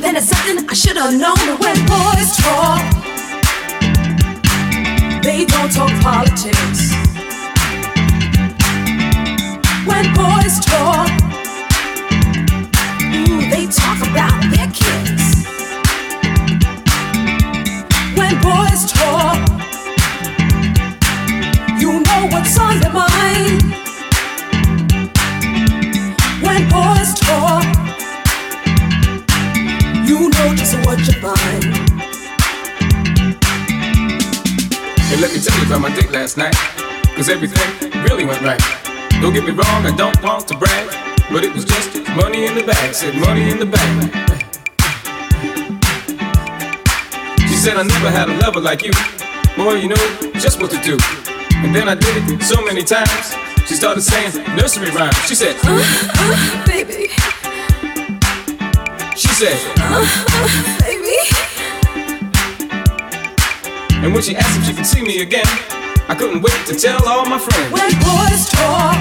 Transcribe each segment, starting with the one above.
then it's something I should have known. When boys talk, they don't talk politics. When boys talk, ooh, they talk about their kids. When boys talk, you know what's on their mind. Just what you find. Hey, let me tell you about my date last night. Cause everything really went right. Don't get me wrong, I don't want to brag. But it was just money in the bag. Said money in the bag. She said I never had a lover like you. Boy, you know just what to do. And then I did it so many times. She started saying nursery rhymes. She said, Baby, she said, baby. And when she asked if she could see me again, I couldn't wait to tell all my friends. When boys talk,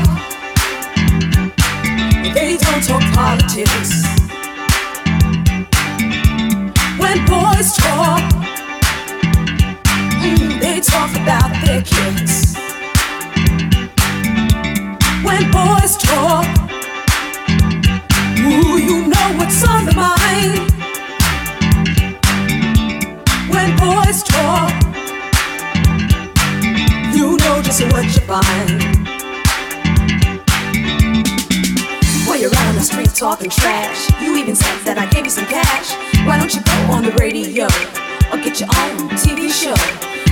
they don't talk politics. When boys talk, mm, they talk about their kids. When boys talk, ooh, you know what's on their mind. When boys talk, know just what you find. While you're out on the street talking trash, you even said that I gave you some cash. Why don't you go on the radio or get your own TV show?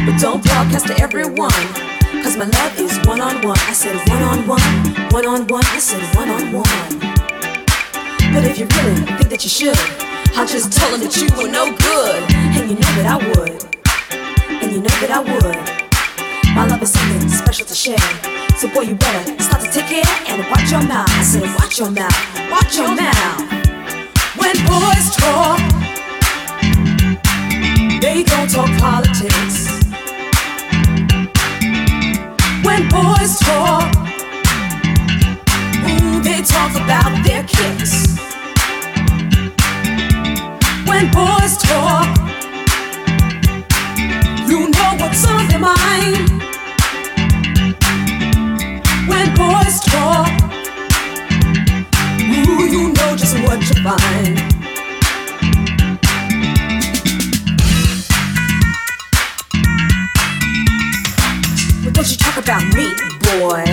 But don't broadcast to everyone, cause my love is one on one. I said one on one, one on one, I said one on one. But if you really think that you should, I'll just tell them that you were no good. And you know that I would. And you know that I would. My love is something special to share. So boy, you better start to take care and watch your mouth. I said, watch your mouth, watch your mouth. When boys talk, they don't talk politics. When boys talk, ooh, they talk about their kicks. When boys talk, you know what's on their mind. Ooh, you know just what you find. But don't you talk about me, boy.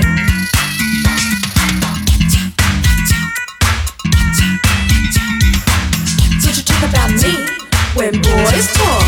Don't you talk about me when boys talk.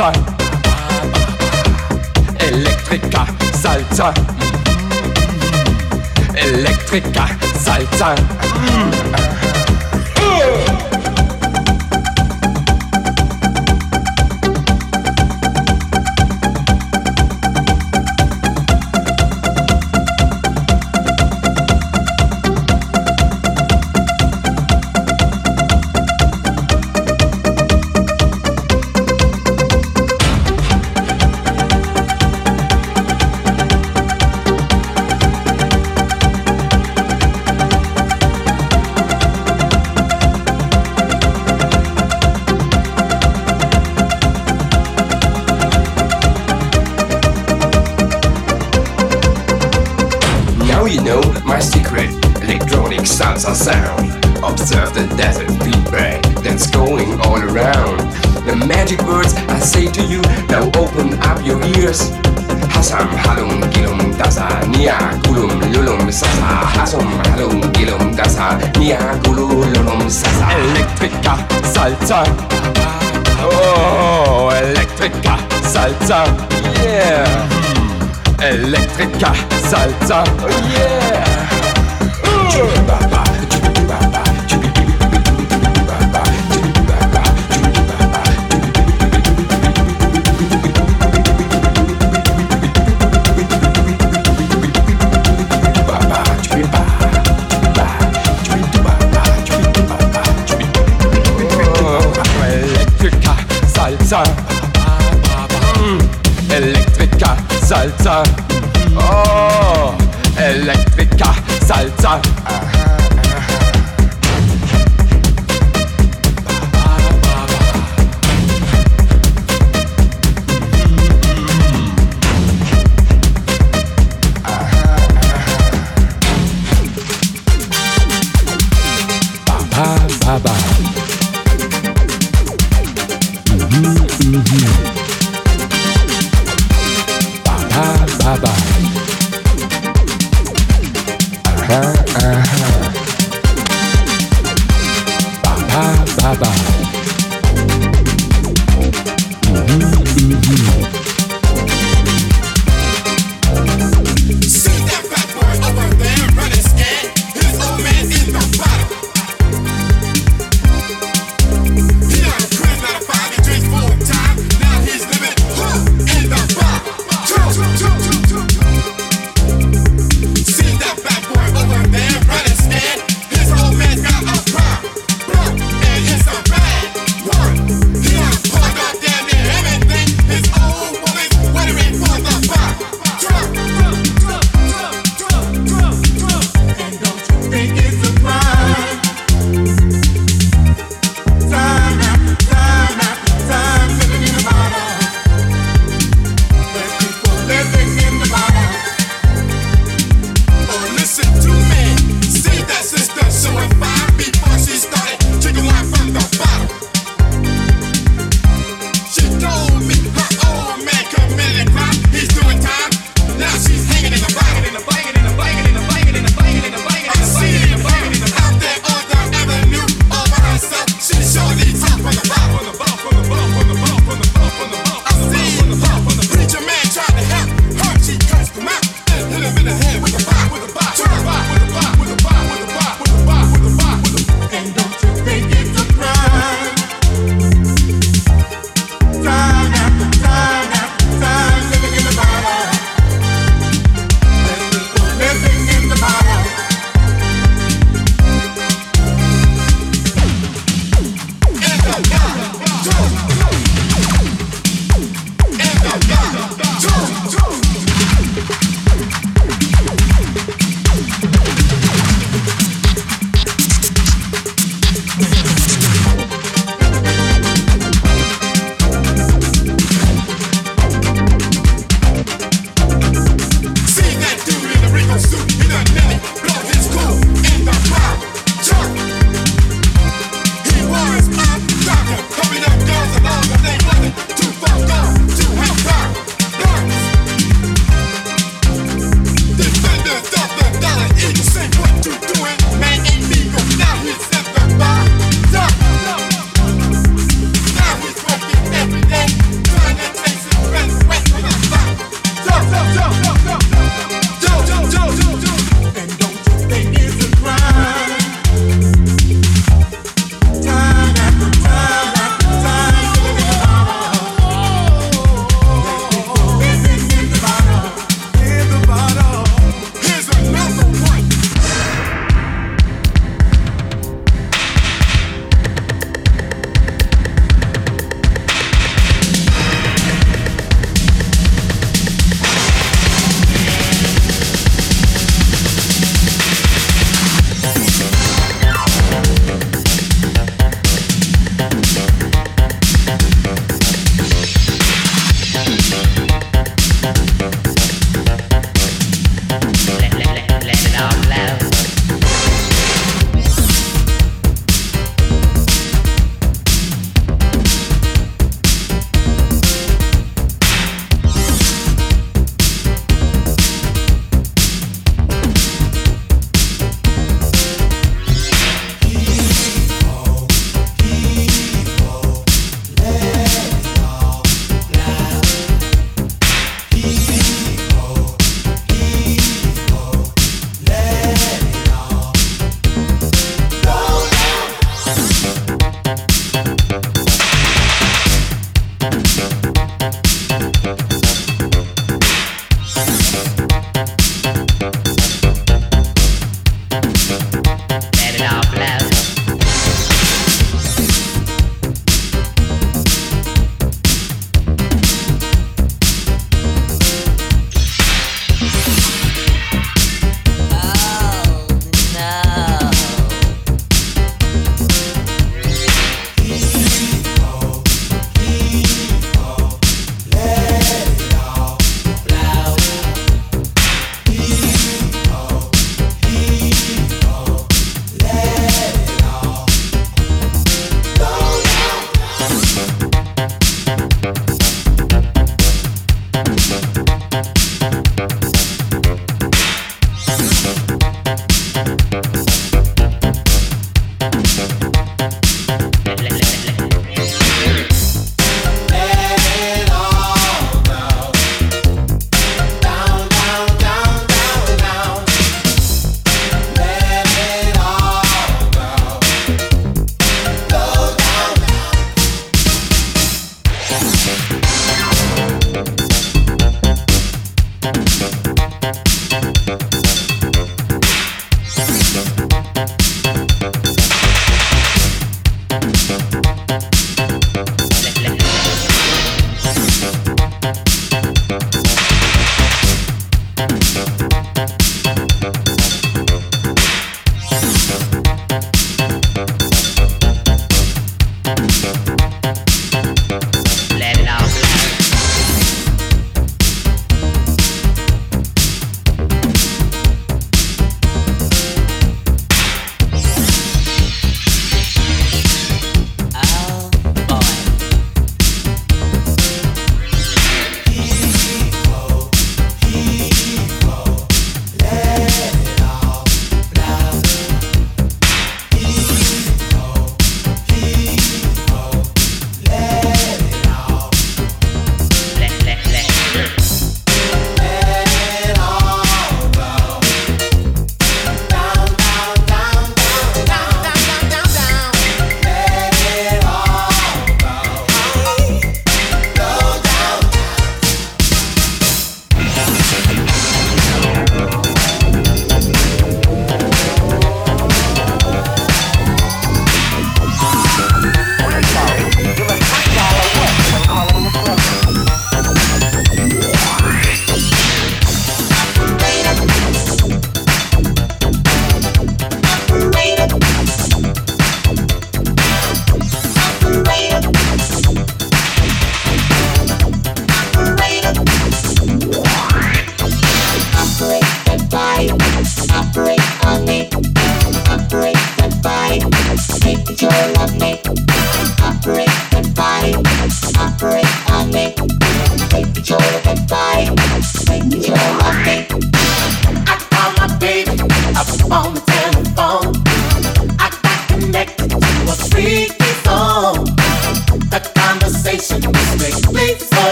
Salsa. Elektriker, Salzer. Elektriker, Salsa. Africa Salsa. Oh yeah. Chubaba, chubaba, Salsa. Mm. Electrica, Salsa. Oh, Electrica, Salsa.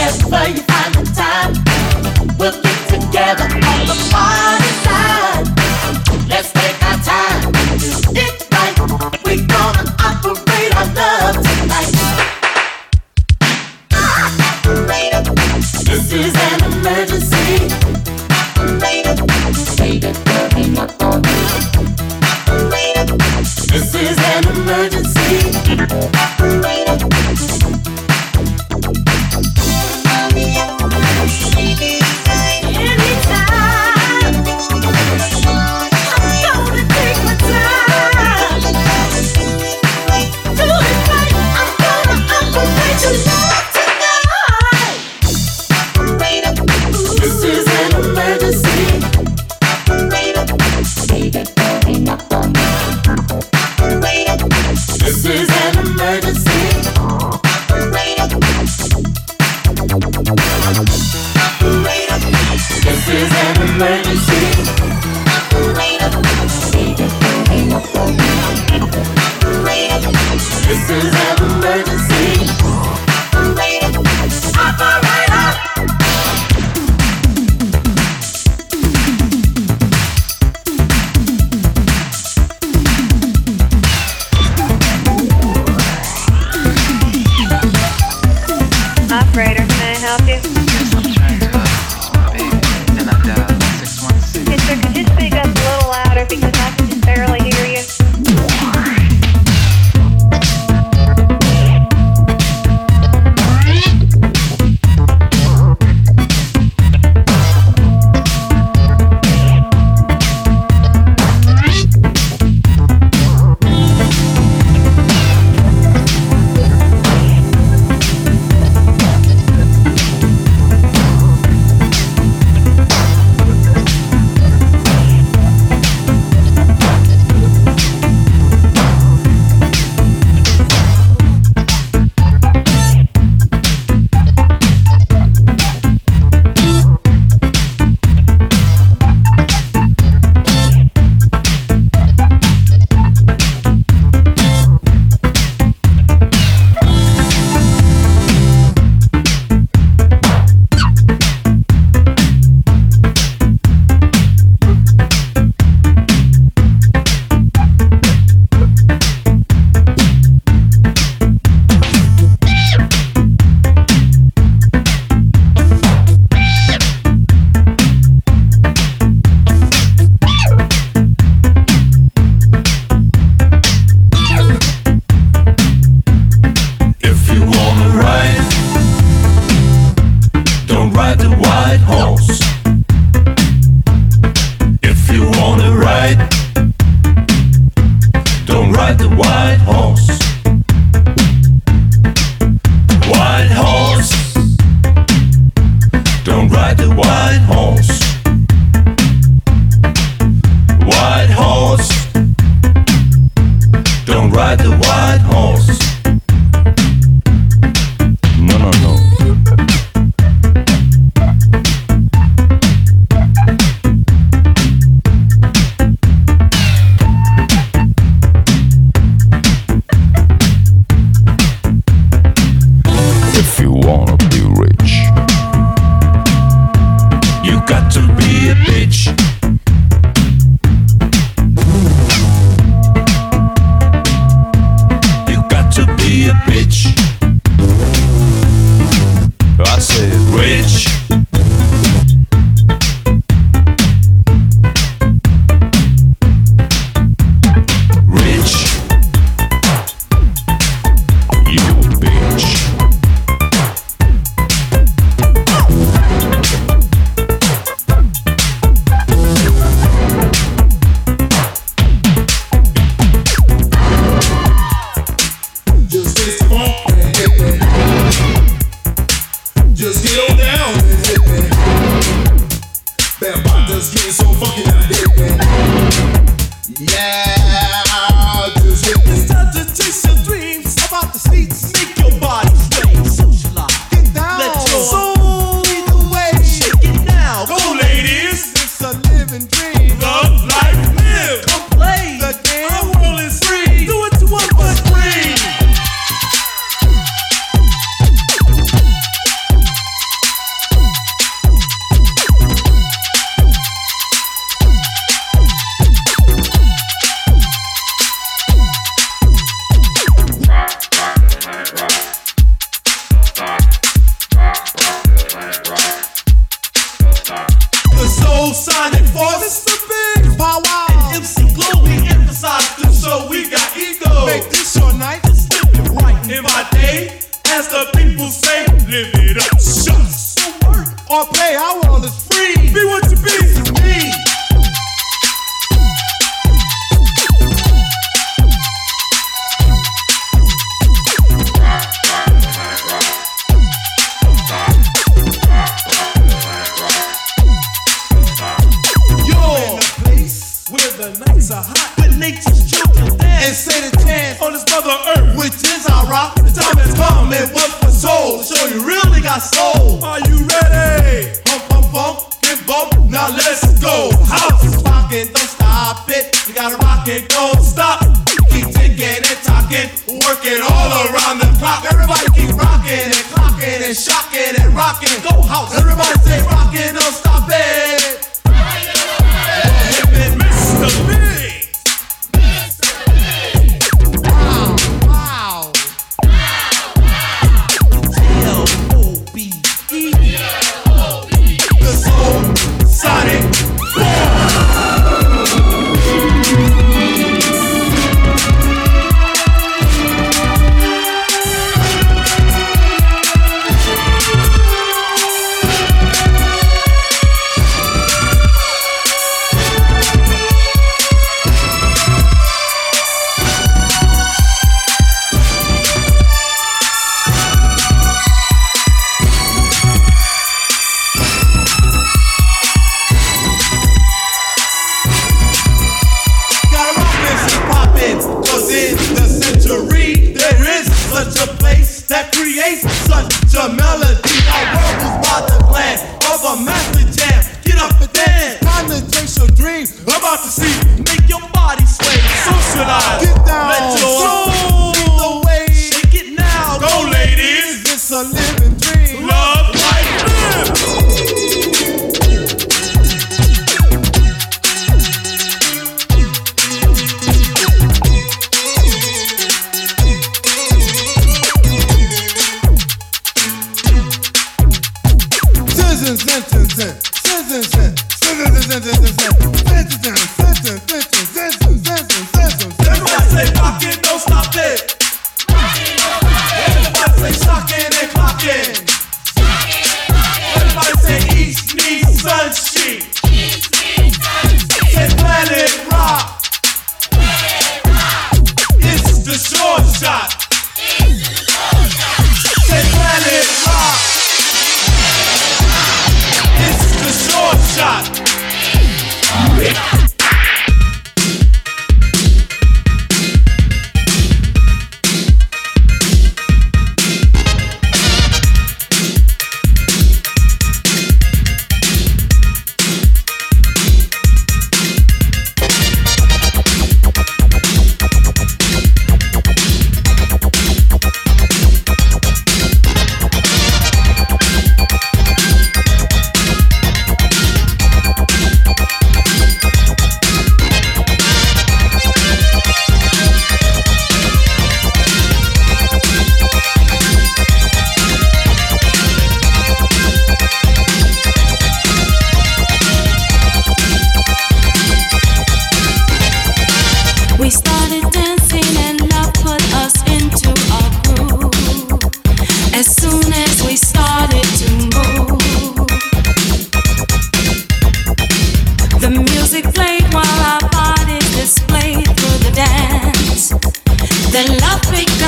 whenever you find the time, we'll get together on the fire.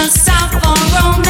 south for Rome.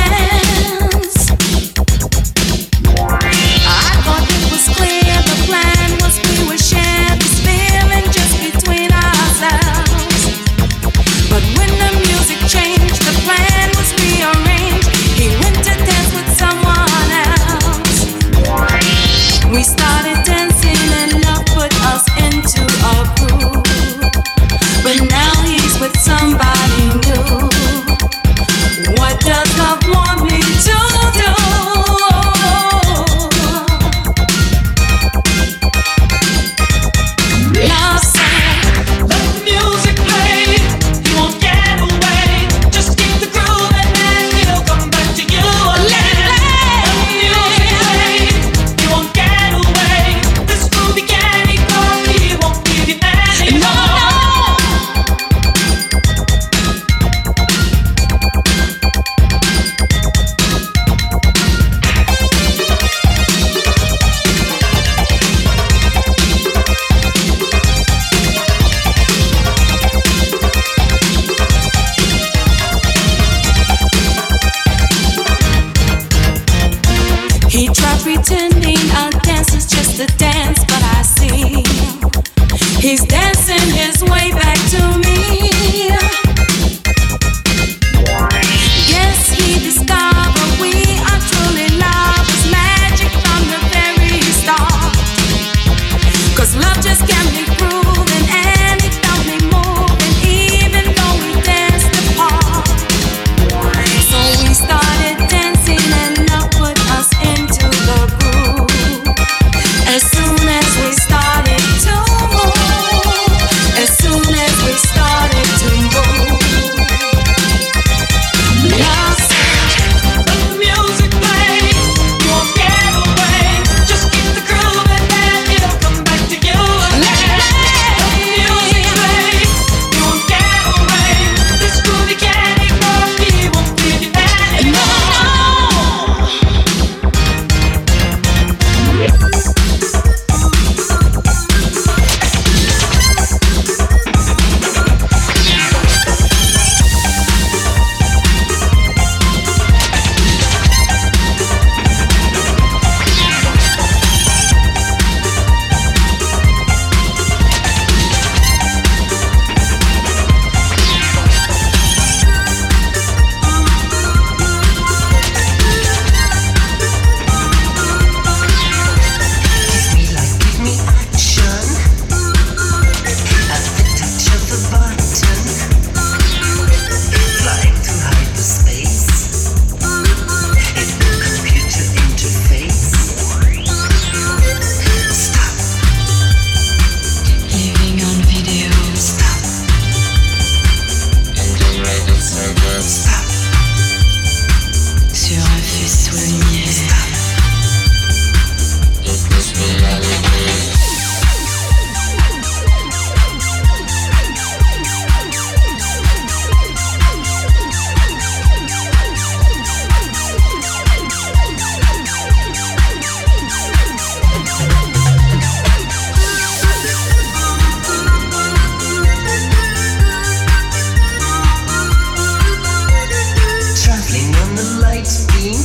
its beam,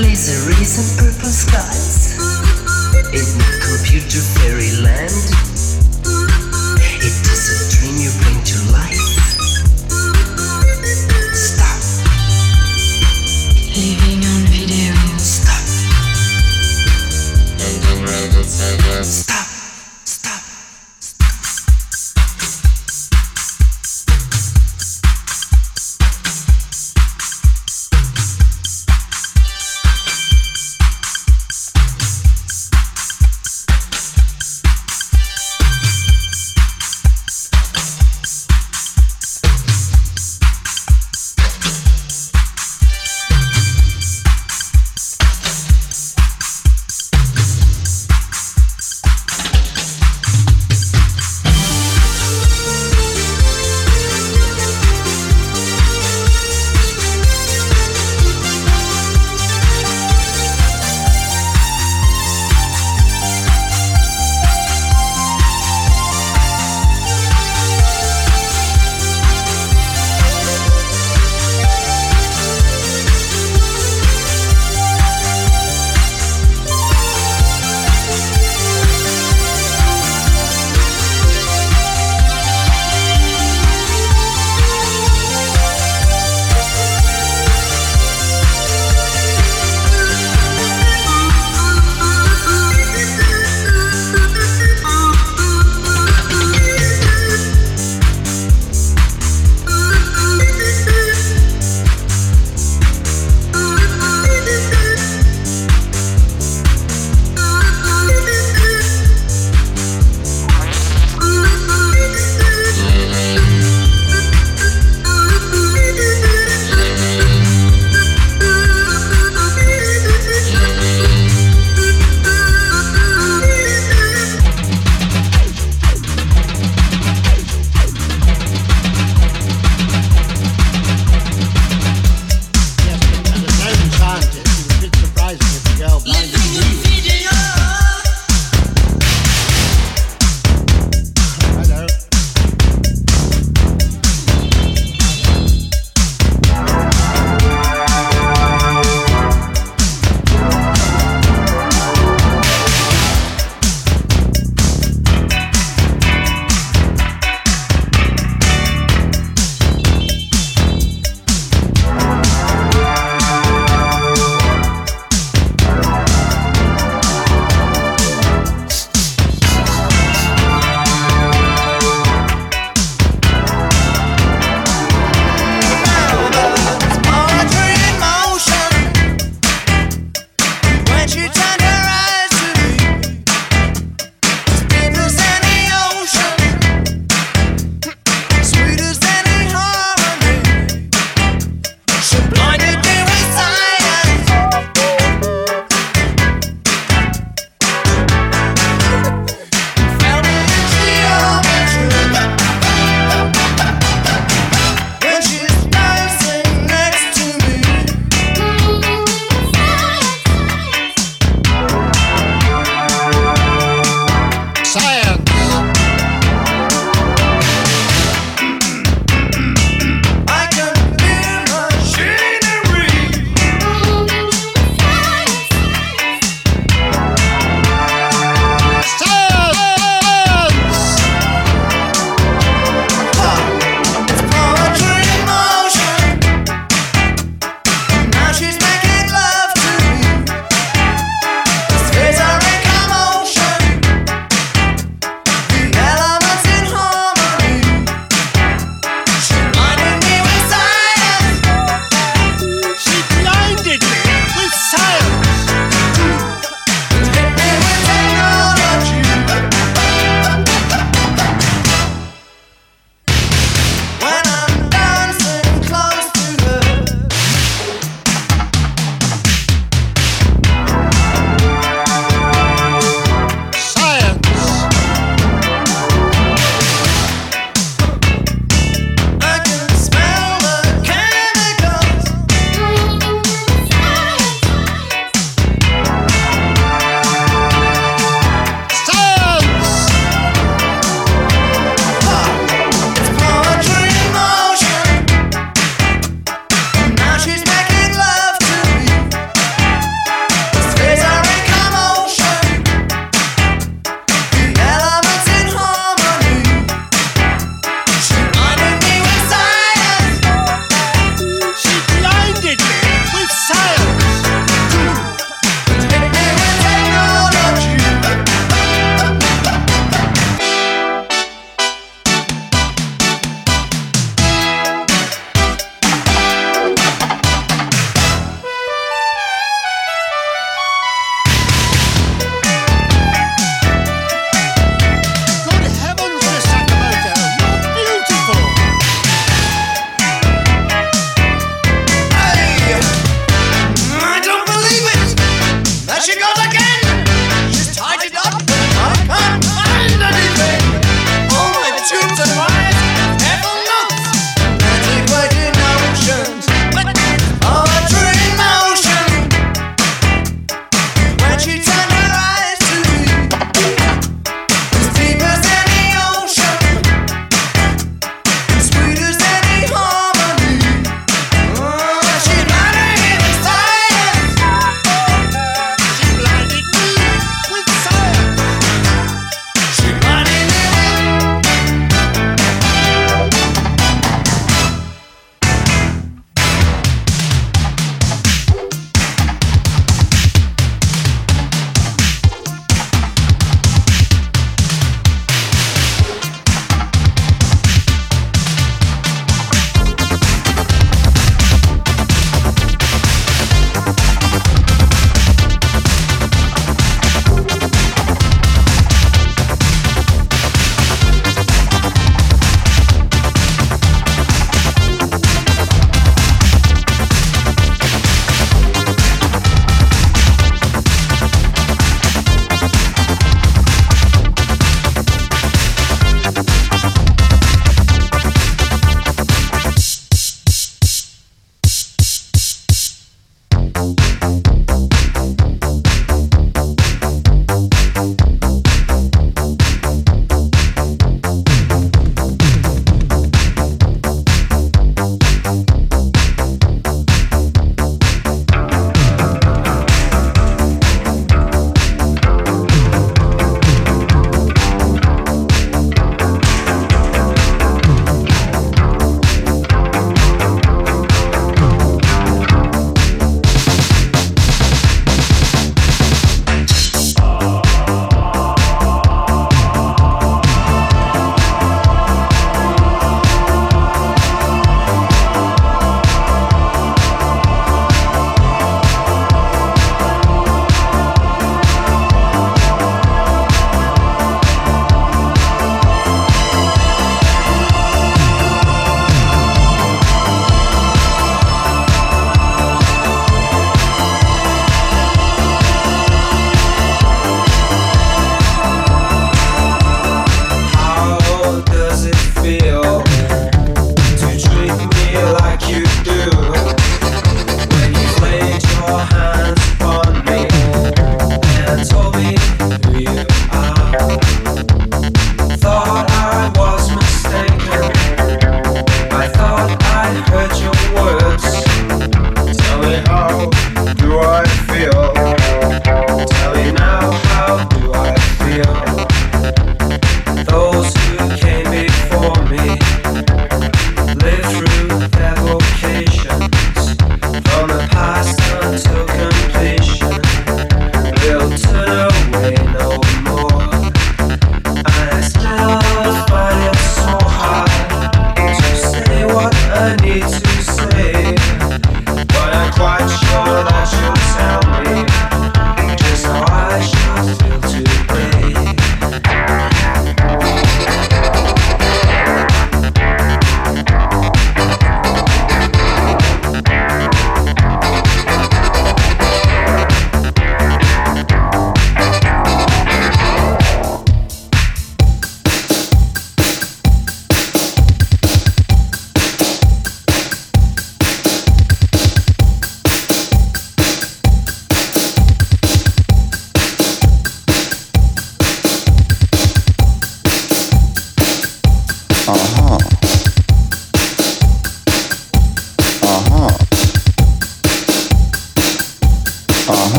laser rays and purple skies. In computer fairyland, it is a dream you.